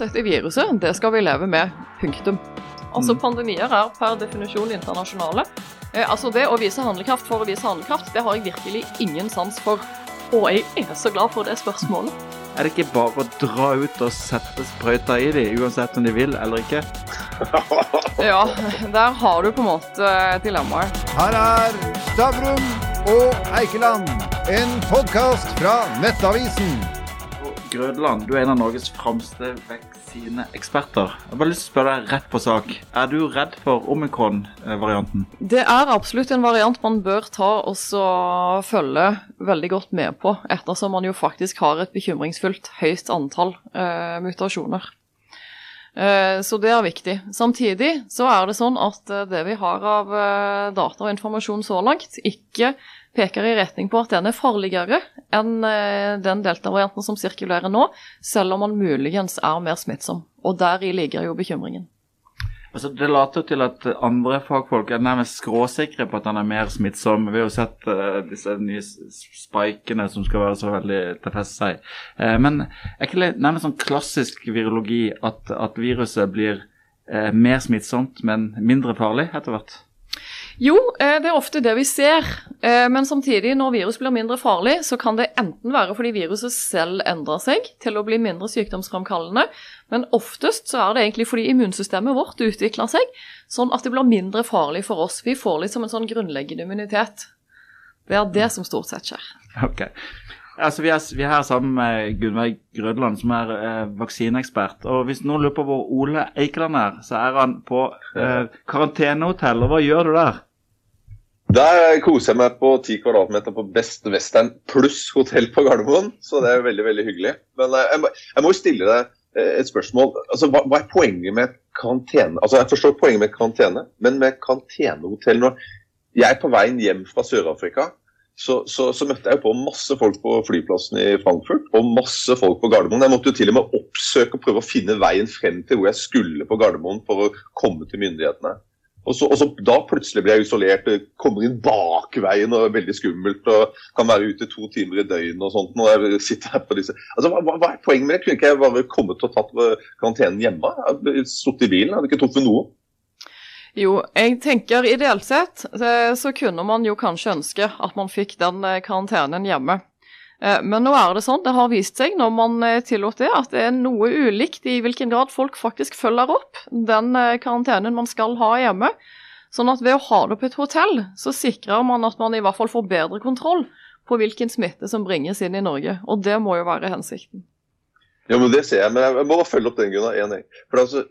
Dette viruset, det skal vi leve med. Punktum. Altså, Pandemier er per definisjon internasjonale. Eh, altså, Det å vise handlekraft for å vise handlekraft, det har jeg virkelig ingen sans for. Og jeg er så glad for det spørsmålet. Er det ikke bare å dra ut og sette sprøyta i dem, uansett om de vil eller ikke? Ja, der har du på en måte dilemmaet. Her er Stavrum og Eikeland, en podkast fra Nettavisen. Grødland, du er en av Norges fremste vaksineeksperter. Jeg har bare lyst til å spørre deg rett på sak. Er du redd for omikron-varianten? Det er absolutt en variant man bør ta og følge veldig godt med på, ettersom man jo faktisk har et bekymringsfullt høyt antall eh, mutasjoner. Eh, så det er viktig. Samtidig så er det sånn at eh, det vi har av eh, data og informasjon så langt, ikke peker i retning på at den er farligere enn eh, den delta-varianten som sirkulerer nå, selv om den muligens er mer smittsom. Og deri ligger jo bekymringen. Altså, det later til at andre fagfolk er nærmest skråsikre på at den er mer smittsom. Vi har jo sett uh, disse nye spikene som skal være så veldig til feste seg. Uh, men er ikke det nærmest sånn klassisk virologi at, at viruset blir uh, mer smittsomt, men mindre farlig etter hvert? Jo, det er ofte det vi ser. Men samtidig, når virus blir mindre farlig, så kan det enten være fordi viruset selv endrer seg til å bli mindre sykdomsframkallende, men oftest så er det egentlig fordi immunsystemet vårt utvikler seg sånn at det blir mindre farlig for oss. Vi får liksom en sånn grunnleggende immunitet. Det er det som stort sett skjer. Ok. Altså, vi, er, vi er her sammen med Gunveig Grødland, som er eh, vaksineekspert. Og Hvis noen lurer på hvor Ole Eikeland er, så er han på eh, karantenehotell. Og hva gjør du der? Der koser jeg meg på 10 kvadratmeter på Best Western pluss hotell på Gardermoen. Så det er veldig veldig hyggelig. Men eh, jeg må, må stille deg eh, et spørsmål. Altså, hva, hva, er poenget med karantene? Altså, Jeg forstår poenget med karantene, men med karantenehotell nå Jeg er på veien hjem fra Sør-Afrika. Så, så, så, møtte jeg jo på masse folk på flyplassen i Frankfurt og masse folk på Gardermoen. Jeg måtte jo til og med oppsøke og prøve å finne veien frem til hvor jeg skulle på Gardermoen for å komme til myndighetene. Og så, og så, Da plutselig blir jeg isolert, kommer inn bakveien og er veldig skummelt. og Kan være ute to timer i døgnet og sånt. når jeg sitter her på disse. Altså, hva, hva, er poenget med det? Kunne ikke jeg bare kommet og tatt karantenen hjemme? Sittet i bilen, hadde ikke truffet noe. Jo, jeg tenker ideelt sett så kunne man jo kanskje ønske at man fikk den eh, karantenen hjemme. Eh, men nå er det sånn, det har vist seg når man eh, tillot det, at det er noe ulikt i hvilken grad folk faktisk følger opp den eh, karantenen man skal ha hjemme. Sånn at ved å ha det på et hotell, så sikrer man at man i hvert fall får bedre kontroll på hvilken smitte som bringes inn i Norge. Og det må jo være hensikten. Ja, men Det ser jeg, men jeg må bare følge opp den, Gunnar. For altså,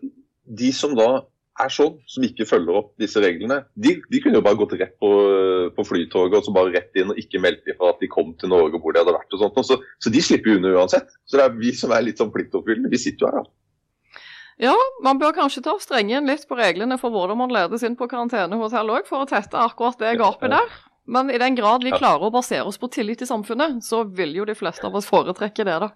De som da er sånn, som ikke følger opp disse reglene, de, de kunne jo bare gått rett på, på, flytoget og så bare rett inn og ikke meldt ifra at de kom til Norge hvor de hadde vært. og sånt. Så, så de slipper jo unna uansett. Så det er vi som er litt sånn pliktoppfyllende. Vi sitter jo her, da. Ja, man bør kanskje ta strenge inn litt på reglene for hvordan man ledes inn på karantenehotell òg, for å tette akkurat det gapet der. Men i den grad vi klarer å basere oss på tillit i samfunnet, så vil jo de fleste av oss foretrekke det, da.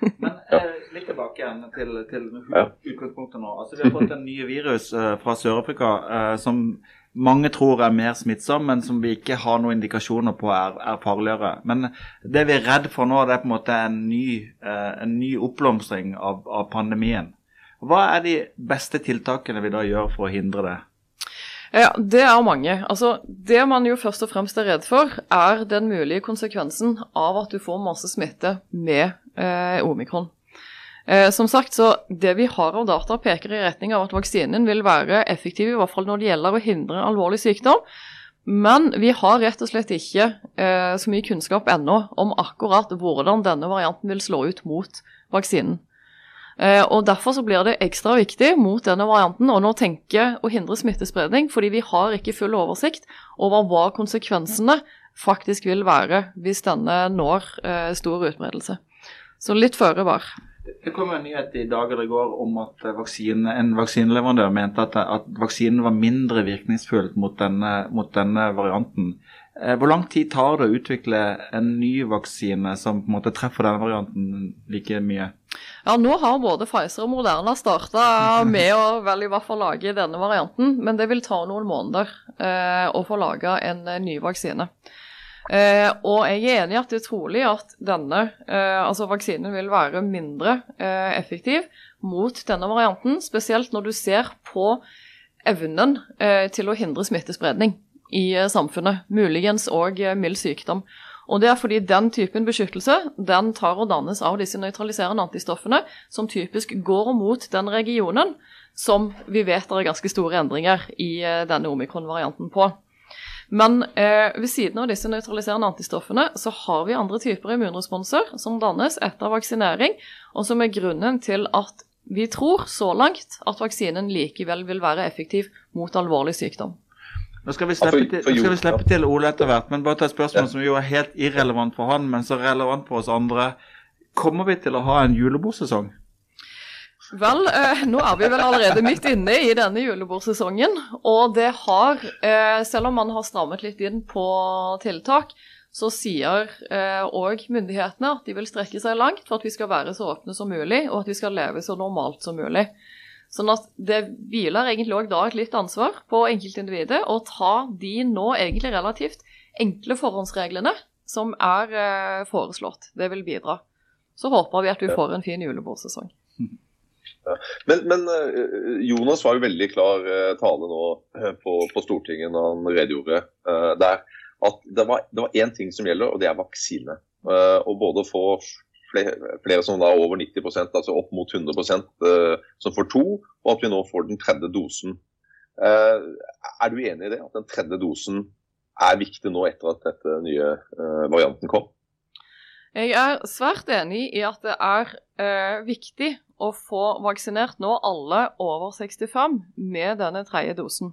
Men eh, litt tilbake igjen til, til utgangspunktet nå. Altså, vi har fått en ny virus eh, fra Sør-Afrika eh, som mange tror er mer smittsom, men som vi ikke har noen indikasjoner på er, er, farligere. Men det vi er redd for nå, det er på en måte en ny, eh, en ny oppblomstring av, av pandemien. Hva er de beste tiltakene vi da gjør for å hindre det? Ja, Det er mange. Altså, Det man jo først og fremst er redd for, er den mulige konsekvensen av at du får masse smitte med eh, omikron. Eh, som sagt, så Det vi har av data, peker i retning av at vaksinen vil være effektiv, i hvert fall når det gjelder å hindre alvorlig sykdom. Men vi har rett og slett ikke eh, så mye kunnskap ennå om akkurat hvordan denne varianten vil slå ut mot vaksinen. Eh, og Derfor så blir det ekstra viktig mot denne varianten å nå tenke å hindre smittespredning, fordi vi har ikke full oversikt over hva konsekvensene faktisk vil være hvis denne når eh, stor utbredelse. Så litt føre var. Det kom en nyhet i dag eller i går om at vaksine, en vaksineleverandør mente at, at, vaksinen var mindre virkningsfull mot denne, mot denne varianten. Eh, hvor lang tid tar det å utvikle en ny vaksine som på en måte treffer denne varianten like mye? Ja, Nå har både Pfizer og Moderna starta med å vel i hvert fall lage denne varianten, men det vil ta noen måneder eh, å få laga en eh, ny vaksine. Eh, og jeg er enig i at det er trolig at denne, eh, altså vaksinen, vil være mindre eh, effektiv mot denne varianten, spesielt når du ser på evnen eh, til å hindre smittespredning i eh, samfunnet, muligens òg eh, mild sykdom. Og Det er fordi den typen beskyttelse den tar og dannes av disse nøytraliserende antistoffene, som typisk går mot den regionen som vi vet det er ganske store endringer i denne omikron-varianten på. Men eh, ved siden av disse nøytraliserende antistoffene, så har vi andre typer immunresponser som dannes etter vaksinering, og som er grunnen til at vi tror så langt at vaksinen likevel vil være effektiv mot alvorlig sykdom. Nå skal vi slippe til, skal vi slippe til Ole etter hvert, men bare ta et spørsmål som jo er helt irrelevant for han, men så relevant for oss andre. Kommer vi til å ha en julebordsesong? Vel, eh, nå er vi vel allerede midt inne i denne julebordsesongen. Og det har, eh, selv om man har strammet litt inn på tiltak, så sier òg eh, myndighetene at de vil strekke seg langt for at vi skal være så åpne som mulig, og at vi skal leve så normalt som mulig. Sånn at det hviler egentlig òg da et litt ansvar på enkeltindividet å ta de nå egentlig relativt enkle forhåndsreglene som er eh, foreslått. Det vil bidra. Så håper vi at vi får en fin julebordsesong. Men, men, eh, Jonas var jo veldig klar eh, tale nå på, på Stortinget når han redegjorde der at det var, det én ting som gjelder, og det er vaksine. Og både å få flere, flere som er over 90 altså opp mot 100 uh, som får to, og at vi nå får den tredje dosen. Er du enig i det, at den tredje dosen er viktig nå etter at dette nye varianten kom? Jeg er svært enig i at det er eh, viktig å få vaksinert nå alle over 65 med denne tredje dosen.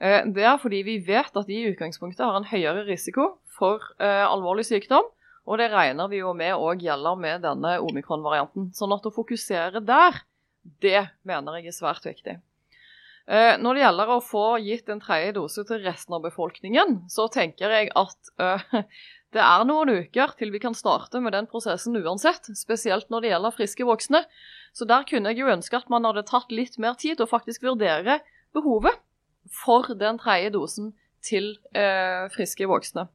Eh, det er fordi vi vet at de i utgangspunktet har en høyere risiko for eh, alvorlig sykdom, og det regner vi jo med òg gjelder med denne omikron-varianten. Sånn at å fokusere der, det mener jeg er svært viktig. Eh, når det gjelder å få gitt en tredje dose til resten av befolkningen, så tenker jeg at uh, det er noen uker til vi kan starte med den prosessen uansett, spesielt når det gjelder friske voksne. Så der kunne jeg jo ønske at man hadde tatt litt mer tid og faktisk vurdere behovet for den tredje dosen til eh, friske voksne.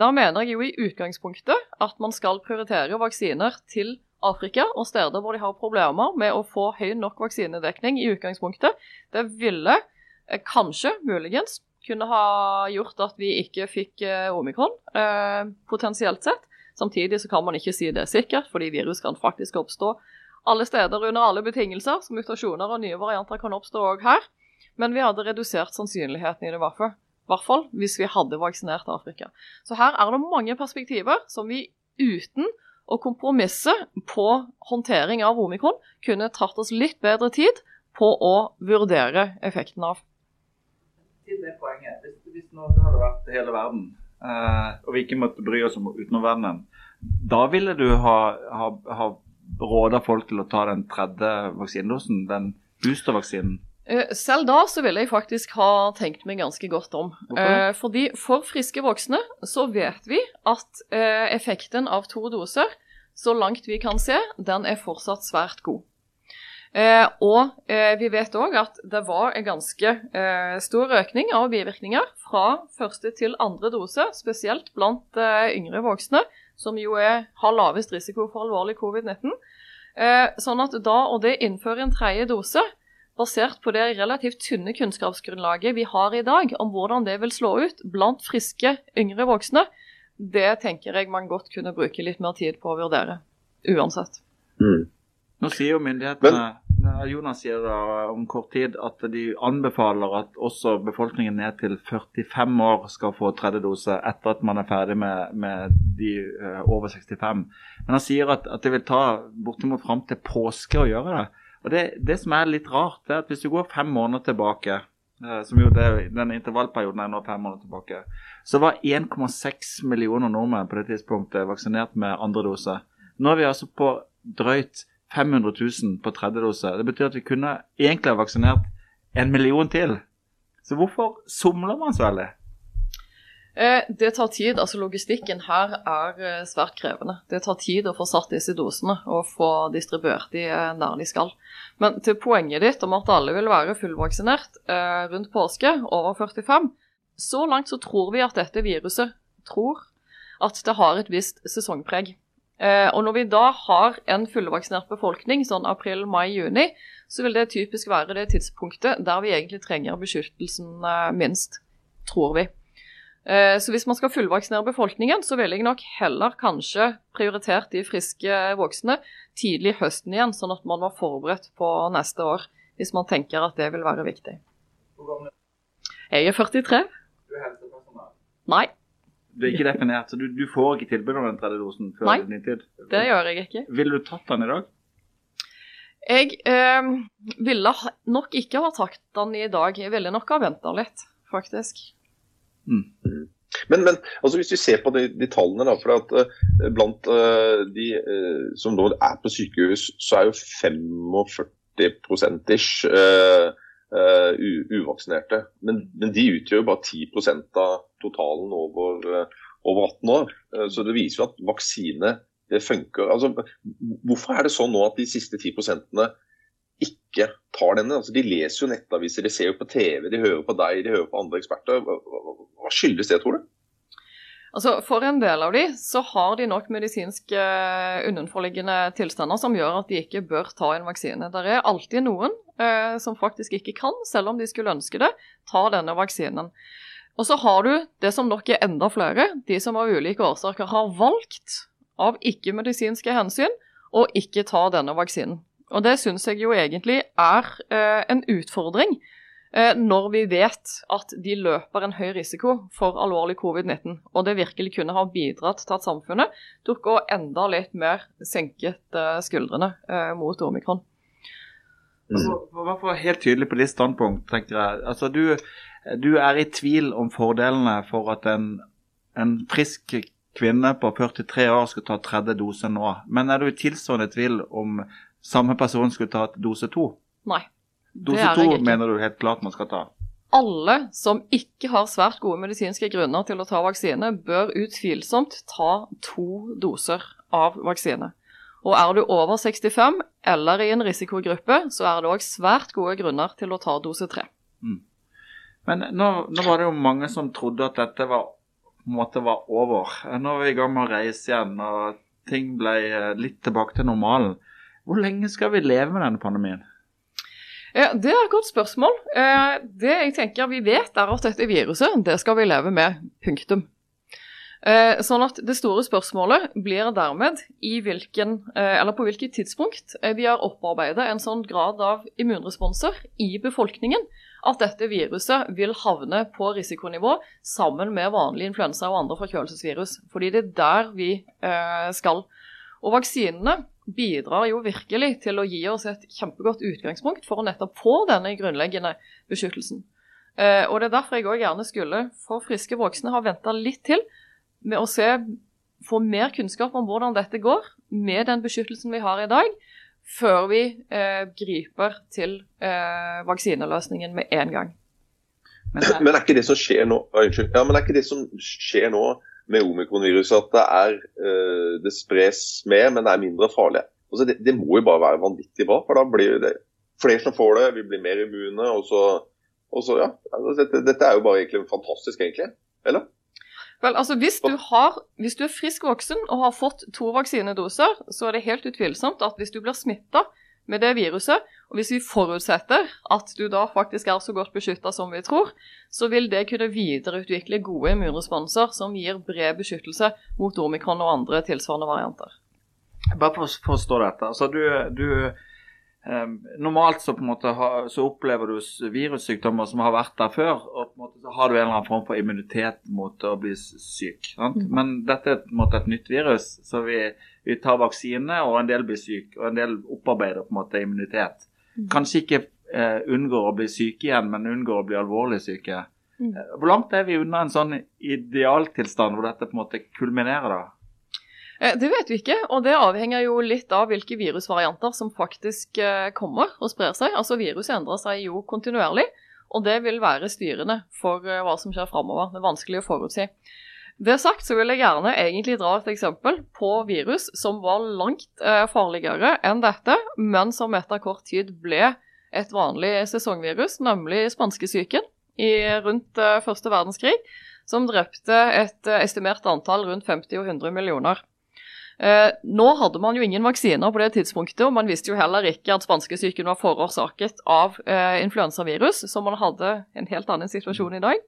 Da mener jeg jo i utgangspunktet at man skal prioritere vaksiner til Afrika og steder hvor de har problemer med å få høy nok vaksinedekning i utgangspunktet. Det ville eh, kanskje, muligens, kunne ha gjort at vi ikke fikk eh, omikron, eh, potensielt sett. Samtidig så kan man ikke si det sikkert, fordi virus kan faktisk oppstå alle steder under alle betingelser. Så mutasjoner og nye varianter kan oppstå òg her. Men vi hadde redusert sannsynligheten i det, i hvert fall hvis vi hadde vaksinert Afrika. Så her er det mange perspektiver som vi uten å kompromisse på håndtering av omikron kunne tatt oss litt bedre tid på å vurdere effekten av. Til det poenget, Hvis, hvis Norge hadde vært hele verden, eh, og vi ikke måtte bry oss om utenomverdenen, da ville du ha, ha, ha råda folk til å ta den tredje vaksinedosen, den boostervaksinen? Eh, selv da så ville jeg faktisk ha tenkt meg ganske godt om. Okay. fordi for friske voksne så vet vi at eh, effekten av to doser, så langt vi kan se, den er fortsatt svært god. Eh, og eh, vi vet òg at det var en ganske eh, stor økning av bivirkninger fra første til andre dose, spesielt blant yngre voksne, som jo er, har lavest risiko for alvorlig covid-19. sånn at da å det innføre en tredje dose, basert på det relativt tynne kunnskapsgrunnlaget vi har i dag om hvordan det vil slå ut blant friske yngre voksne, det tenker jeg man godt kunne bruke litt mer tid på å vurdere. Uansett. Mm. Nå sier jo myndighetene Jonas sier da om kort tid at de anbefaler at også befolkningen ned til 45 år skal få tredje dose etter at man er ferdig med, med de uh, over 65. Men han sier at, at det vil ta bortimot fram til påske å gjøre det. Og det, det, som er litt rart, er at hvis du går fem måneder tilbake, eh, som jo det, den intervallperioden er nå fem måneder tilbake, så var 1,6 millioner nordmenn på det tidspunktet vaksinert med andre dose. Nå er vi altså på drøyt 500 000 på tredje dose. Det betyr at vi kunne egentlig ha vaksinert en million til. Så hvorfor somler man så veldig? Eh, det tar tid. altså Logistikken her er eh, svært krevende. Det tar tid å få satt disse dosene og få distribuert de eh, der de skal. Men til poenget ditt om at alle vil være fullvaksinert rundt påske, over 45, så langt så tror vi at dette viruset tror at det har et visst sesongpreg. Eh, og når vi da har en fullvaksinert befolkning, sånn april, mai, juni, så vil det typisk være det tidspunktet der vi egentlig trenger beskyttelsen eh, minst, tror vi. Eh, så hvis man skal fullvaksinere befolkningen, så ville jeg nok heller kanskje prioritert de friske voksne tidlig i høsten igjen, sånn at man var forberedt på neste år, hvis man tenker at det vil være viktig. Hvor gammel er du? Jeg er 43. Du er helsepersonell? Nei. Du er ikke definert, så du, du får ikke tilbud om den tredje dosen før Nei, din tid? Det gjør jeg ikke. Ville du tatt den i dag? Jeg eh, ville nok ikke ha tatt den i dag. Jeg ville nok ha venta litt, faktisk. Mm. Men, men altså hvis vi ser på de, de tallene, da, for at uh, blant uh, de uh, som nå er på sykehus, så er jo 45 ish uvaksinerte. Men, men, de utgjør bare 10 av totalen over, over 18 år. så det viser jo at vaksine det funker. Altså, hvorfor er det sånn nå at de siste 10% ikke tar denne? Altså, de leser jo nettaviser, de ser jo på TV, de hører på deg, de hører på andre eksperter. Hva, skyldes det, tror du? Altså, For en del av de så har de nok medisinske uh, underforliggende tilstander som gjør at de ikke bør ta en vaksine. Det er alltid noen uh, som faktisk ikke kan, selv om de skulle ønske det, ta denne vaksinen. Og så har du det som nok er enda flere, de som av ulike årsaker har valgt av ikke-medisinske hensyn å ikke ta denne vaksinen. Og det syns jeg jo egentlig er eh, en utfordring Eh, når vi vet at de løper en høy risiko for alvorlig covid-19, og det virkelig kunne ha bidratt til at samfunnet tok og enda litt mer senket eh, skuldrene eh, mot omikron. Altså, for å være helt tydelig på ditt standpunkt, tenker jeg. Altså, du, du, er i tvil om fordelene for at en, en frisk kvinne på 43 år skal ta tredje dose nå. Men er du i tilsvarende tvil om samme person skulle ta dose to? Nei. Dose to mener du helt klart man skal ta? Alle som ikke har svært gode medisinske grunner til å ta vaksine, bør utvilsomt ta to doser av vaksine. Og er du over 65 eller i en risikogruppe, så er det òg svært gode grunner til å ta dose tre. Mm. Men nå, nå, var det jo mange som trodde at dette var, på en måte var over. Nå er vi i gang med å reise igjen, og ting ble eh, litt tilbake til normalen. Hvor lenge skal vi leve med denne pandemien? Ja, Det er et godt spørsmål. Eh, det jeg tenker vi vet, er at dette viruset det skal vi leve med. Punktum. Eh, sånn at Det store spørsmålet blir dermed hvilken, eh, på hvilket tidspunkt vi har opparbeidet en sånn grad av immunresponser i befolkningen at dette viruset vil havne på risikonivå sammen med vanlig influensa og andre forkjølelsesvirus. Fordi det er der vi skal. Og vaksinene bidrar jo virkelig til å gi oss et kjempegodt utgangspunkt for å nettopp få denne grunnleggende beskyttelsen. Eh, og Det er derfor jeg òg gjerne skulle for friske voksne ha venta litt til med å se, få mer kunnskap om hvordan dette går med den beskyttelsen vi har i dag, før vi eh, griper til eh, vaksineløsningen med en gang. Men, men, er det nå, ja, men er ikke det som skjer nå med omikronviruset at det, er, eh, det spres mer, men det er mindre farlig. Altså det, det, må jo bare være vanvittig bra, for da blir det flere som får det, vi blir mer immune. og så, og så ja, altså dette, dette, er jo bare egentlig fantastisk, egentlig. Eller? Vel, altså hvis du, har, hvis du er frisk voksen og har fått to vaksinedoser, så er det helt utvilsomt at hvis du blir smitta med det viruset, og hvis vi forutsetter at du da faktisk er så godt beskytta som vi tror, så vil det kunne videreutvikle gode immunresponser som gir bred beskyttelse mot omikron og andre tilsvarende varianter. Bare for å forstå dette. altså du, du normalt så, ha, så, opplever du virussykdommer som har vært der før, og på en måte så har du en eller annen form for immunitet mot å bli syk. Mm. Men dette er på en måte et nytt virus, så vi, vi, tar vaksine, og en del blir syk, og en del opparbeider på en måte immunitet. Mm. Kanskje ikke eh, unngår å bli syke igjen, men unngår å bli alvorlig syke. Mm. Eh, hvor langt er vi unna en sånn idealtilstand hvor dette på en måte kulminerer? da? Eh, det vet vi ikke, og det avhenger jo litt av hvilke virusvarianter som faktisk eh, kommer og sprer seg. Altså Viruset endrer seg jo kontinuerlig, og det vil være styrende for eh, hva som skjer framover. Det er vanskelig å forutsi. Det sagt så vil jeg gjerne egentlig dra et eksempel på virus som var langt farligere enn dette, men som etter kort tid ble et vanlig sesongvirus, nemlig spanskesyken rundt første verdenskrig, som drepte et estimert antall rundt 50 og 100 millioner. Eh, nå hadde man jo ingen vaksiner på det tidspunktet, og man visste jo heller ikke at spanskesyken var forårsaket av eh, influensavirus, så man hadde en helt annen situasjon i dag.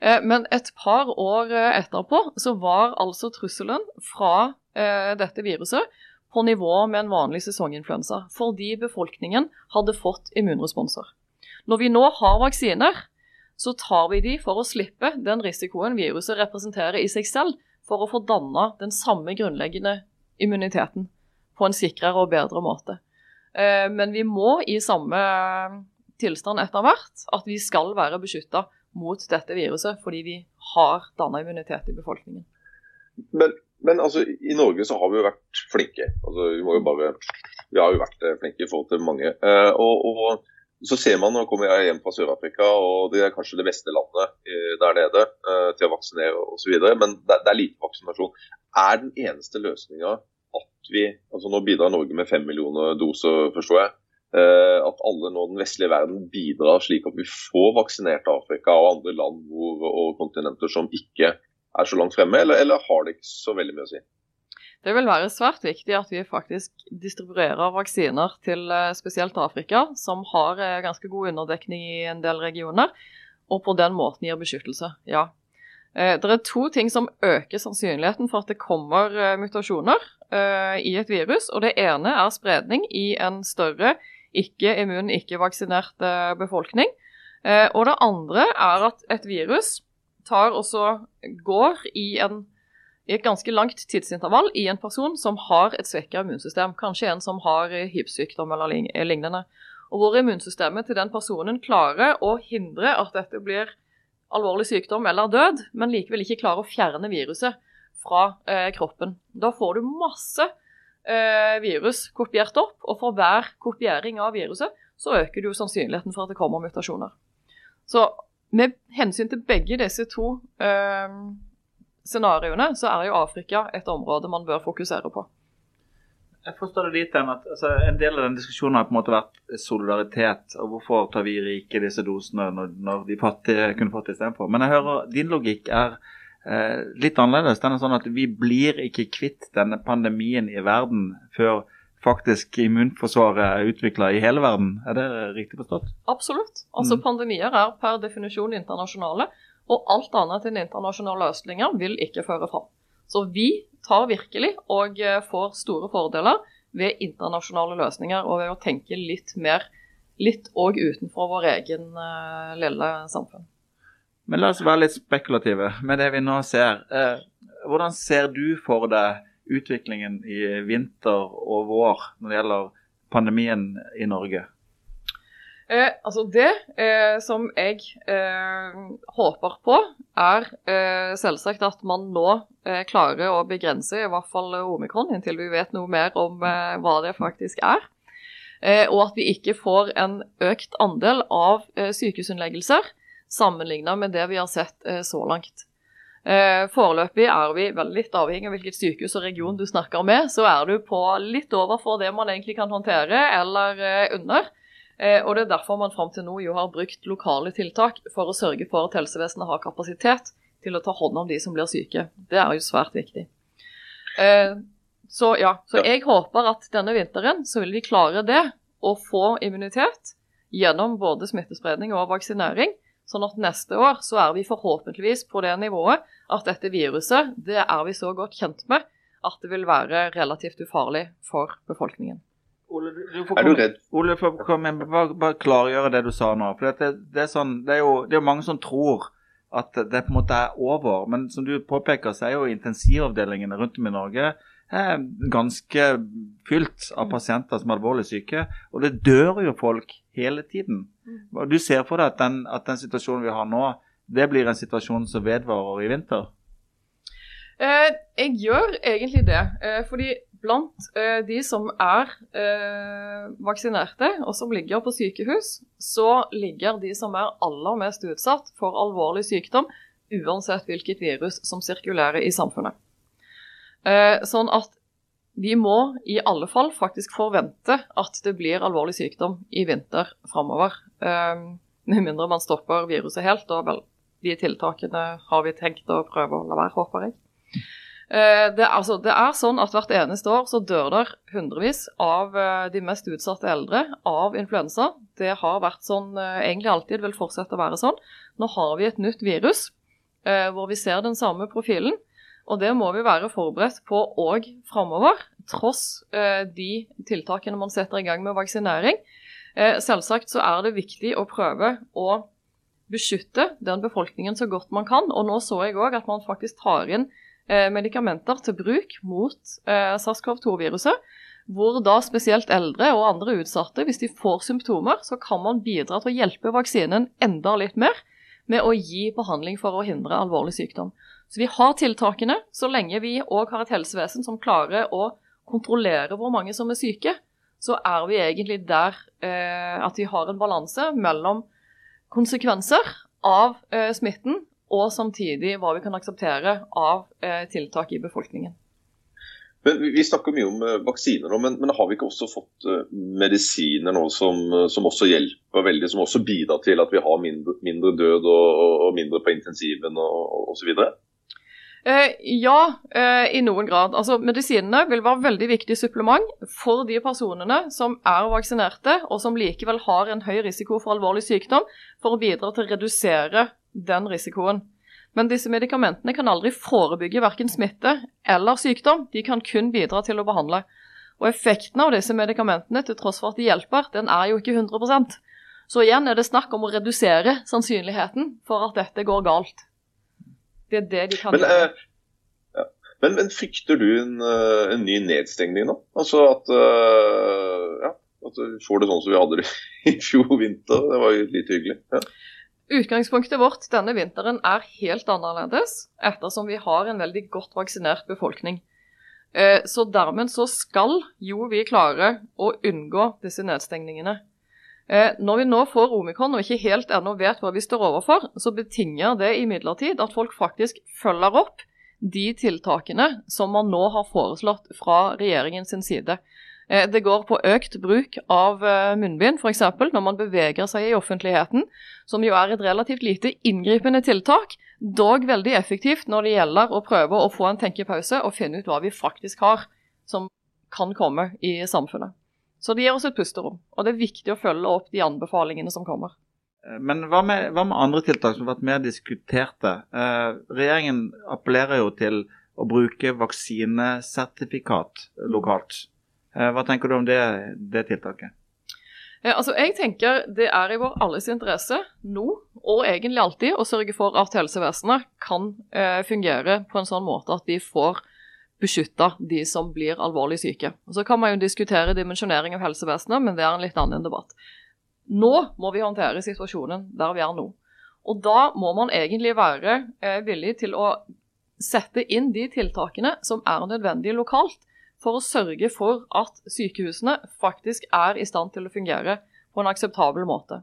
Eh, men et par år eh, etterpå så var altså trusselen fra eh, dette viruset på nivå med en vanlig sesonginfluensa, fordi befolkningen hadde fått immunresponser. Når vi nå har vaksiner, så tar vi de for å slippe den risikoen viruset representerer i seg selv, for å få danna den samme grunnleggende immuniteten på en sikrere og bedre måte. Eh, men vi må i samme tilstand etter hvert at vi skal være beskytta mot dette viruset, fordi vi har danna immunitet i befolkningen. Men, men altså, i Norge så har vi jo vært flinke. Altså, vi, må jo bare, vi har jo vært eh, flinke i forhold til mange. Eh, og, og så ser man, Nå kommer jeg hjem fra Sør-Afrika, og det er kanskje det beste landet eh, der nede eh, til å vaksinere osv. Men det, er lite vaksinasjon. Er den eneste løsninga at vi altså Nå bidrar Norge med fem millioner doser, forstår jeg. Eh, at alle nå den vestlige verden bidrar slik at vi får vaksinert Afrika og andre land hvor, og kontinenter som ikke er så langt fremme, eller, eller har det ikke så veldig mye å si? Det vil være svært viktig at vi faktisk distribuerer vaksiner til eh, spesielt Afrika, som har eh, ganske god underdekning i en del regioner, og på den måten gir beskyttelse. Ja. Eh, det er to ting som øker sannsynligheten for at det kommer mutasjoner i et virus. og Det ene er spredning i en større ikke-immun, ikke-vaksinert befolkning. Og det andre er at et virus tar også går i en i et ganske langt tidsintervall i en person som har et svekka immunsystem, kanskje en som har hiv-sykdom eller lignende. Og hvor immunsystemet til den personen klarer å hindre at dette blir alvorlig sykdom eller død, men likevel ikke klarer å fjerne viruset fra eh, kroppen. Da får du masse eh, virus kopiert opp, og for hver kopiering av viruset så øker du sannsynligheten for at det kommer mutasjoner. Så med hensyn til begge disse to eh, scenarioene, så er jo Afrika et område man bør fokusere på. Jeg forstår det dit at altså, En del av den diskusjonen har på en måte vært solidaritet. og Hvorfor tar vi rike disse dosene når, når de fattige kunne fått det istedenfor. Men jeg hører din logikk er eh, litt annerledes. Den er sånn at Vi blir ikke kvitt denne pandemien i verden før faktisk immunforsvaret er utvikla i hele verden. Er det riktig forstått? Absolutt. Altså mm. Pandemier er per definisjon internasjonale. Og alt annet enn internasjonale løsninger vil ikke føre fram. Så vi tar virkelig og eh, får store fordeler ved internasjonale løsninger og ved å tenke litt mer litt òg utenfor vår egen uh, lille samfunn. Men la oss være litt spekulative med det vi nå ser. Eh, hvordan ser du for deg utviklingen i vinter og vår når det gjelder pandemien i Norge? Eh, altså Det eh, som jeg eh, håper på, er eh, selvsagt at man nå eh, klarer å begrense i hvert fall omikron, inntil vi vet noe mer om eh, hva det faktisk er. og at vi ikke får en økt andel av sykehusinnleggelser sammenlignet med det vi har sett så langt. Foreløpig er vi veldig litt avhengig av hvilket sykehus og region du snakker med. Så er du på litt over for det man egentlig kan håndtere, eller under. Eh, og Det er derfor man fram til nå jo har brukt lokale tiltak for å sørge for at helsevesenet har kapasitet til å ta hånd om de som blir syke. Det er jo svært viktig. Eh, så ja, så jeg håper at denne vinteren så vil vi klare det, å få immunitet gjennom både smittespredning og vaksinering. Sånn at neste år så er vi forhåpentligvis på det nivået at dette viruset det er vi så godt kjent med at det vil være relativt ufarlig for befolkningen. Ole, du, får er du redd? Ole, kom igjen, bare, bare klargjøre det du sa nå. For det, det, er sånn, det, er jo, det er jo mange som tror at det på en måte er over. Men som du påpeker, så er jo intensivavdelingene rundt om i Norge er ganske fylt av mm. pasienter som er alvorlig syke. Og det dør jo folk hele tiden. Mm. Du ser for deg at den, at den situasjonen vi har nå, det blir en situasjon som vedvarer i vinter? Eh, jeg gjør egentlig det. Eh, fordi blant eh, de som er eh, vaksinerte, og som ligger på sykehus, så ligger de som er aller mest utsatt for alvorlig sykdom, uansett hvilket virus som sirkulerer i samfunnet. Eh, sånn at vi må i alle fall faktisk forvente at det blir alvorlig sykdom i vinter framover. Eh, med mindre man stopper viruset helt, og vel, de tiltakene har vi tenkt å prøve å la være, håper jeg. Eh, det, altså, det, er sånn at hvert eneste år så dør der hundrevis av eh, de mest utsatte eldre av influensa. Det har vært sånn eh, egentlig alltid, vil fortsette å være sånn. Nå har vi et nytt virus hvor vi ser den samme profilen. Og det må vi være forberedt på òg framover, tross de tiltakene man setter i gang med vaksinering. Selvsagt så er det viktig å prøve å beskytte den befolkningen så godt man kan. Og nå så jeg òg at man faktisk tar inn medikamenter til bruk mot eh, SARS-CoV-2-viruset. Hvor da spesielt eldre og andre utsatte, hvis de får symptomer, så kan man bidra til å hjelpe vaksinen enda litt mer med å gi behandling for å hindre alvorlig sykdom. Så vi har tiltakene så lenge vi òg har et helsevesen som klarer å kontrollere hvor mange som er syke. Så er vi egentlig der eh, at vi har en balanse mellom konsekvenser av eh, smitten og samtidig hva vi kan akseptere av eh, tiltak i befolkningen. Men Vi snakker mye om eh, vaksiner nå, men, men, har vi ikke også fått uh, medisiner nå som, som, også hjelper veldig, som også bidrar til at vi har mindre, mindre død og, og, mindre på intensiven og osv.? Eh, ja, eh, i noen grad. Altså, Medisinene vil være veldig viktig supplement for de personene som er vaksinerte, og som likevel har en høy risiko for alvorlig sykdom, for å bidra til å redusere den risikoen. Men disse medikamentene kan aldri forebygge verken smitte eller sykdom. De kan kun bidra til å behandle. Og effekten av disse medikamentene, til tross for at de hjelper, den er jo ikke 100% Så igjen er det snakk om å redusere sannsynligheten for at dette går galt. Det er det de kan men, gjøre. Eh, ja. men, men, frykter du en, eh, en, ny nedstengning nå? Altså at, uh, ja, at du får det sånn som vi hadde det i fjor vinter? Det var jo litt hyggelig. Ja. Utgangspunktet vårt denne vinteren er helt annerledes, ettersom vi har en veldig godt vaksinert befolkning. Eh, så dermed så skal jo vi klare å unngå disse nedstengningene. Eh, når vi nå får omikron og ikke helt ennå vet hva vi står overfor, så betinger det imidlertid at folk faktisk følger opp de tiltakene som man nå har foreslått fra regjeringens side. Eh, det går på økt bruk av eh, munnbind, f.eks. når man beveger seg i offentligheten, som jo er et relativt lite inngripende tiltak, dog veldig effektivt når det gjelder å prøve å få en tenkepause og finne ut hva vi faktisk har som kan komme i samfunnet. Så det gir oss et pusterom, og det er viktig å følge opp de anbefalingene som kommer. Eh, men hva med, hva med andre tiltak som har vært mer diskuterte? Regjeringen appellerer jo til å bruke vaksinesertifikat lokalt. Eh, hva tenker du om det, det tiltaket? Eh, altså, jeg tenker Det er i vår alles interesse nå, og egentlig alltid, å sørge for at helsevesenet kan eh, fungere på en sånn måte at de får beskytta de som blir alvorlig syke. Og Så kan man jo diskutere dimensjonering av helsevesenet, men det er en litt annen debatt. Nå må vi håndtere situasjonen der vi er nå. Og da må man egentlig være eh, villig til å sette inn de tiltakene som er nødvendige lokalt for å sørge for at sykehusene faktisk er i stand til å fungere på en akseptabel måte.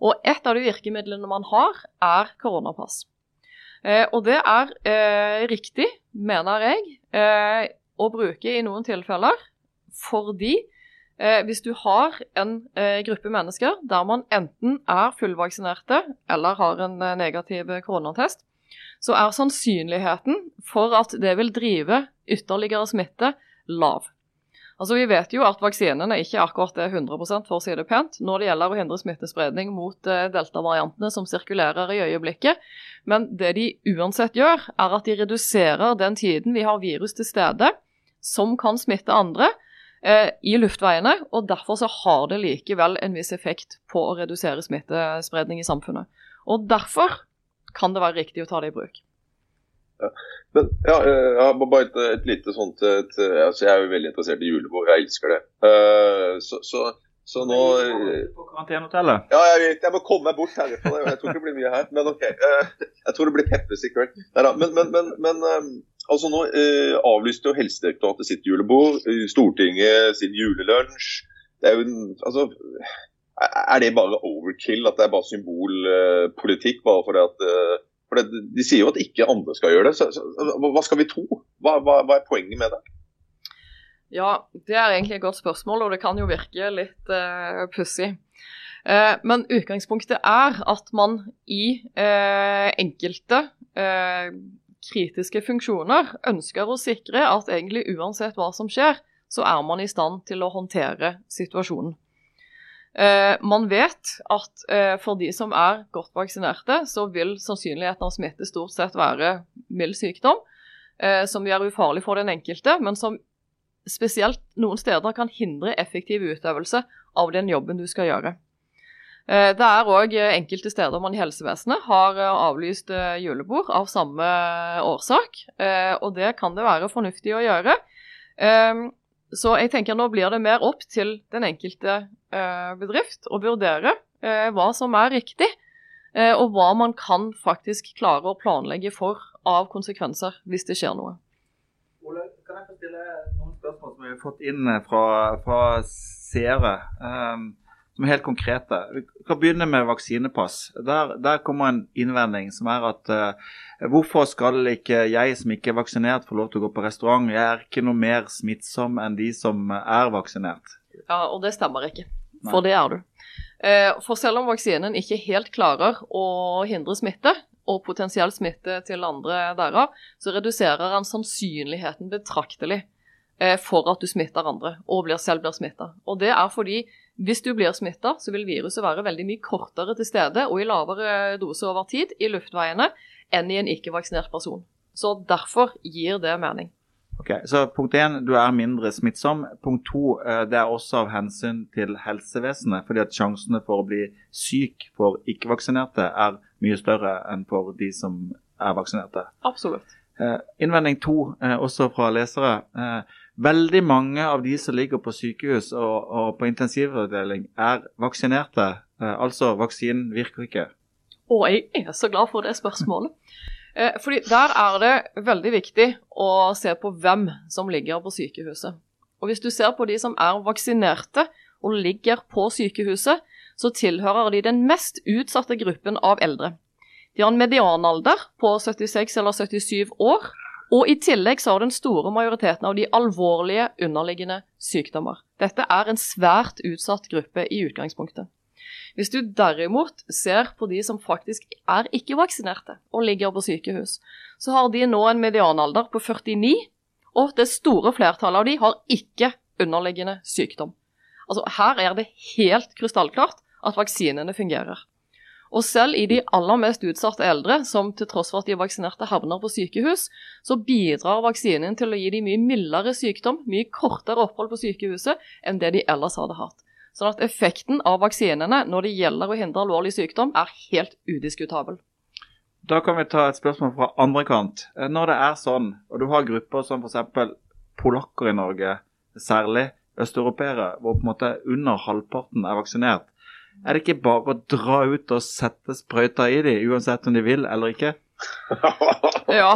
Og Et av de virkemidlene man har, er koronapass. Eh, og det er eh, riktig, mener jeg, eh, å bruke i noen tilfeller fordi eh, hvis du har en eh, gruppe mennesker der man enten er fullvaksinerte eller har en eh, negativ koronatest, så er sannsynligheten for at det vil drive ytterligere smitte, lav. Altså Vi vet jo at vaksinene ikke akkurat er 100 for å si det pent når det gjelder å hindre smittespredning mot eh, delta-variantene som sirkulerer i øyeblikket. Men det de uansett gjør, er at de reduserer den tiden vi har virus til stede som kan smitte andre, eh, i luftveiene. Og derfor så har det likevel en viss effekt på å redusere smittespredning i samfunnet. Og derfor kan det være riktig å ta det i bruk. Ja. Men ja, eh, jeg har bare et, et lite sånt et, altså Jeg er jo veldig interessert i julebord, jeg elsker det. Uh, så, så, så, nå På karantenehotellet? Ja, jeg vet. Jeg må komme meg bort herfra. Jeg tror ikke det blir mye her. Men OK. Uh, jeg tror det blir Peppes i kveld. Neida, men, men, men, men um, altså nå uh, avlyste jo Helsedirektoratet sitt julebord. Stortinget sin julelunsj. Det er jo en, altså Er det bare overkill? At det er bare symbolpolitikk? bare fordi at for det, De sier jo at ikke andre skal gjøre det. Så, så, hva skal vi tro? Hva, hva, hva, er poenget med det? Ja, Det er egentlig et godt spørsmål, og det kan jo virke litt uh, pussig. Uh, men utgangspunktet er at man i uh, enkelte uh, kritiske funksjoner ønsker å sikre at egentlig uansett hva som skjer, så er man i stand til å håndtere situasjonen. Eh, man vet at eh, for de som er godt vaksinerte, så vil sannsynligheten av smitte stort sett være mild sykdom, eh, som gjør ufarlig for den enkelte, men som spesielt noen steder kan hindre effektiv utøvelse av den jobben du skal gjøre. Eh, det er òg enkelte steder man i helsevesenet har eh, avlyst eh, julebord av samme årsak, og det kan det være fornuftig å gjøre. Så jeg tenker nå blir det mer opp til den enkelte eh, bedrift å vurdere eh, hva som er riktig, eh, og hva man kan faktisk klare å planlegge for av konsekvenser hvis det skjer noe. Ole, kan jeg få stille noen spørsmål som vi har fått inn fra, fra seere? Um, som er helt konkrete. Vi kan begynne med vaksinepass. Der, der kommer en innvending som er at uh, hvorfor skal ikke jeg som ikke er vaksinert få lov til å gå på restaurant? Jeg er ikke noe mer smittsom enn de som er vaksinert. Ja, og det stemmer ikke. For Nei. det er du. Uh, for selv om vaksinen ikke helt klarer å hindre smitte, og potensiell smitte til andre derav, så reduserer den sannsynligheten betraktelig uh, for at du smitter andre, og selv blir smitta. Og det er fordi hvis du blir smitta, så vil viruset være veldig mye kortere til stede og i lavere dose over tid i luftveiene enn i en ikke-vaksinert person. Så derfor gir det mening. Ok, Så punkt én, du er mindre smittsom. Punkt to, eh, det er også av hensyn til helsevesenet. Fordi at sjansene for å bli syk for ikke-vaksinerte er mye større enn for de som er vaksinerte. Absolutt. Eh, innvending to, eh, også fra lesere. Veldig mange av de som ligger på sykehus og, og på intensivavdeling, er vaksinerte. Eh, altså, vaksinen virker ikke. Og jeg er så glad for det spørsmålet. Eh, fordi Der er det veldig viktig å se på hvem som ligger på sykehuset. Og Hvis du ser på de som er vaksinerte og ligger på sykehuset, så tilhører de den mest utsatte gruppen av eldre. De har en medianalder på 76 eller 77 år og i tillegg så har den store majoriteten av de alvorlige underliggende sykdommer. Dette er en svært utsatt gruppe i utgangspunktet. Hvis du derimot ser på de som faktisk er ikke-vaksinerte og ligger på sykehus, så har de nå en medianalder på 49, og det store flertallet av de har ikke underliggende sykdom. Altså Her er det helt krystallklart at vaksinene fungerer. Og selv i de aller mest utsatte eldre, som til tross for at de er vaksinerte havner på sykehus, så bidrar vaksinen til å gi dem mye mildere sykdom, mye kortere opphold på sykehuset enn det de ellers hadde hatt. Sånn at effekten av vaksinene når det gjelder å hindre alvorlig sykdom, er helt udiskutabel. Da kan vi ta et spørsmål fra andre kant. Når det er sånn, og du har grupper som f.eks. polakker i Norge, særlig østeuropeere, hvor på en måte under halvparten er vaksinert, er det ikke bare å dra ut og sette sprøyta i dem, uansett om de vil eller ikke? ja,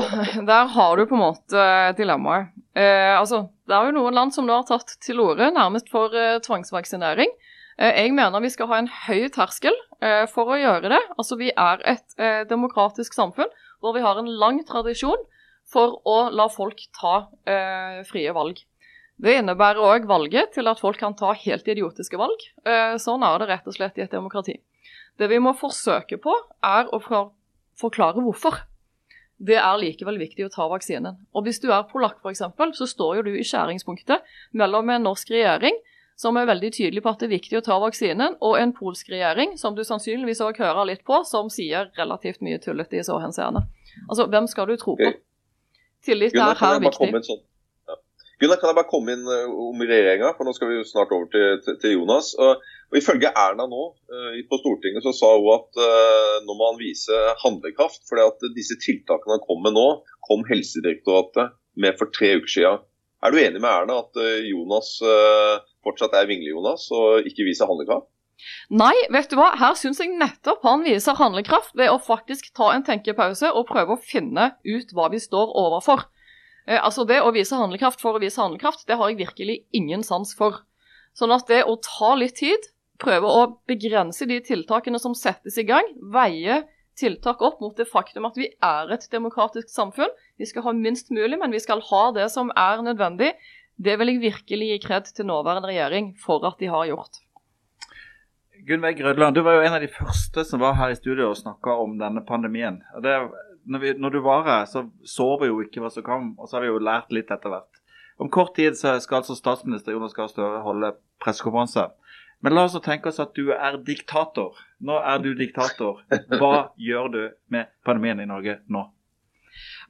der har du på en måte dilemmaet. Eh, altså, det er jo noen land som nå har tatt til orde nærmest for eh, tvangsvaksinering. Eh, jeg mener vi skal ha en høy terskel eh, for å gjøre det. Altså, Vi er et eh, demokratisk samfunn hvor vi har en lang tradisjon for å la folk ta eh, frie valg. Det innebærer òg valget til at folk kan ta helt idiotiske valg. Eh, sånn er det rett og slett i et demokrati. Det vi må forsøke på, er å forklare hvorfor. Det er likevel viktig å ta vaksinen. Og Hvis du er polakk f.eks., så står jo du i skjæringspunktet mellom en norsk regjering som er veldig tydelig på at det er viktig å ta vaksinen, og en polsk regjering som du sannsynligvis òg hører litt på, som sier relativt mye tullete i så henseende. Altså, hvem skal du tro på? Tillit er her viktig. Gunnar, kan jeg bare komme inn eh, om regjeringa, for nå skal vi snart over til, til, Jonas. Og, og, Ifølge Erna nå uh, på Stortinget så sa hun at uh, nå må han vise handlekraft. fordi at disse tiltakene han kom med nå, kom Helsedirektoratet med for tre uker siden. Er du enig med Erna at Jonas fortsatt er Vingle-Jonas og ikke viser handlekraft? Nei, vet du hva. Her syns jeg nettopp han viser handlekraft ved å faktisk ta en tenkepause og prøve å finne ut hva vi står overfor. Eh, altså Det å vise handlekraft for å vise handlekraft, det har jeg virkelig ingen sans for. Sånn at det å ta litt tid, prøve å begrense de tiltakene som settes i gang, veie tiltak opp mot det faktum at vi er et demokratisk samfunn. Vi skal ha minst mulig, men vi skal ha det som er nødvendig. Det vil jeg virkelig gi kred til nåværende regjering for at de har gjort. Gunnveig Grødland, du var jo en av de første som var her i studio og snakka om denne pandemien. Det, når, vi, når, du var her, så så vi jo ikke hva som kom, og så har vi jo lært litt etter hvert. Om kort tid så skal altså statsminister Jonas Gahr Støre holde pressekonferanse. Men la oss tenke oss at du er diktator. Nå er du diktator. Hva gjør du med pandemien i Norge nå?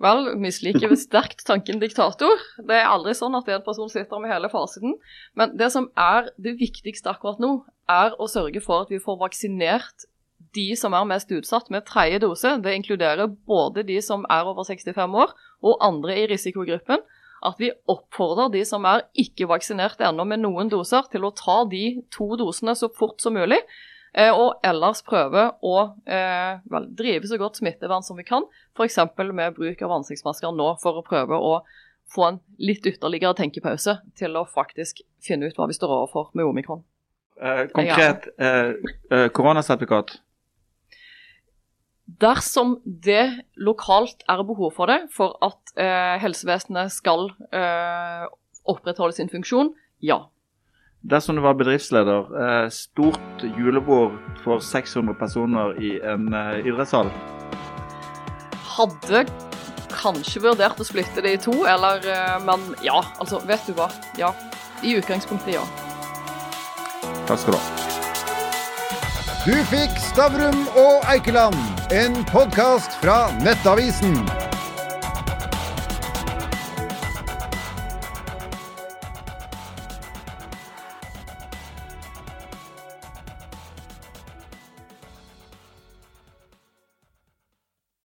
Vel, misliker sterkt tanken diktator. Det er aldri sånn at en person sitter med hele fasiten. Men det som er det viktigste akkurat nå, er å sørge for at vi får vaksinert de som er mest utsatt med tredje dose. Det inkluderer både de som er over 65 år og andre i risikogruppen. At vi oppfordrer de som er ikke vaksinert ennå med noen doser, til å ta de to dosene så fort som mulig. Eh, og ellers prøve å eh, vel, drive så godt smittevern som vi kan, f.eks. med bruk av ansiktsmasker nå, for å prøve å få en litt ytterligere tenkepause til å faktisk finne ut hva vi står overfor med omikron. Eh, konkret eh, eh, koronasertifikat? Dersom det lokalt er behov for det for at eh, helsevesenet skal eh, opprettholde sin funksjon, ja. Dersom du var bedriftsleder, eh, stort julebord for 600 personer i en eh, idrettshall? Hadde kanskje vurdert å splitte det i to, eller eh, Men ja, altså, vet du hva. Ja. I utgangspunktet, ja. Takk skal du ha. Du fikk Stavrum og Eikeland, en podkast fra Nettavisen.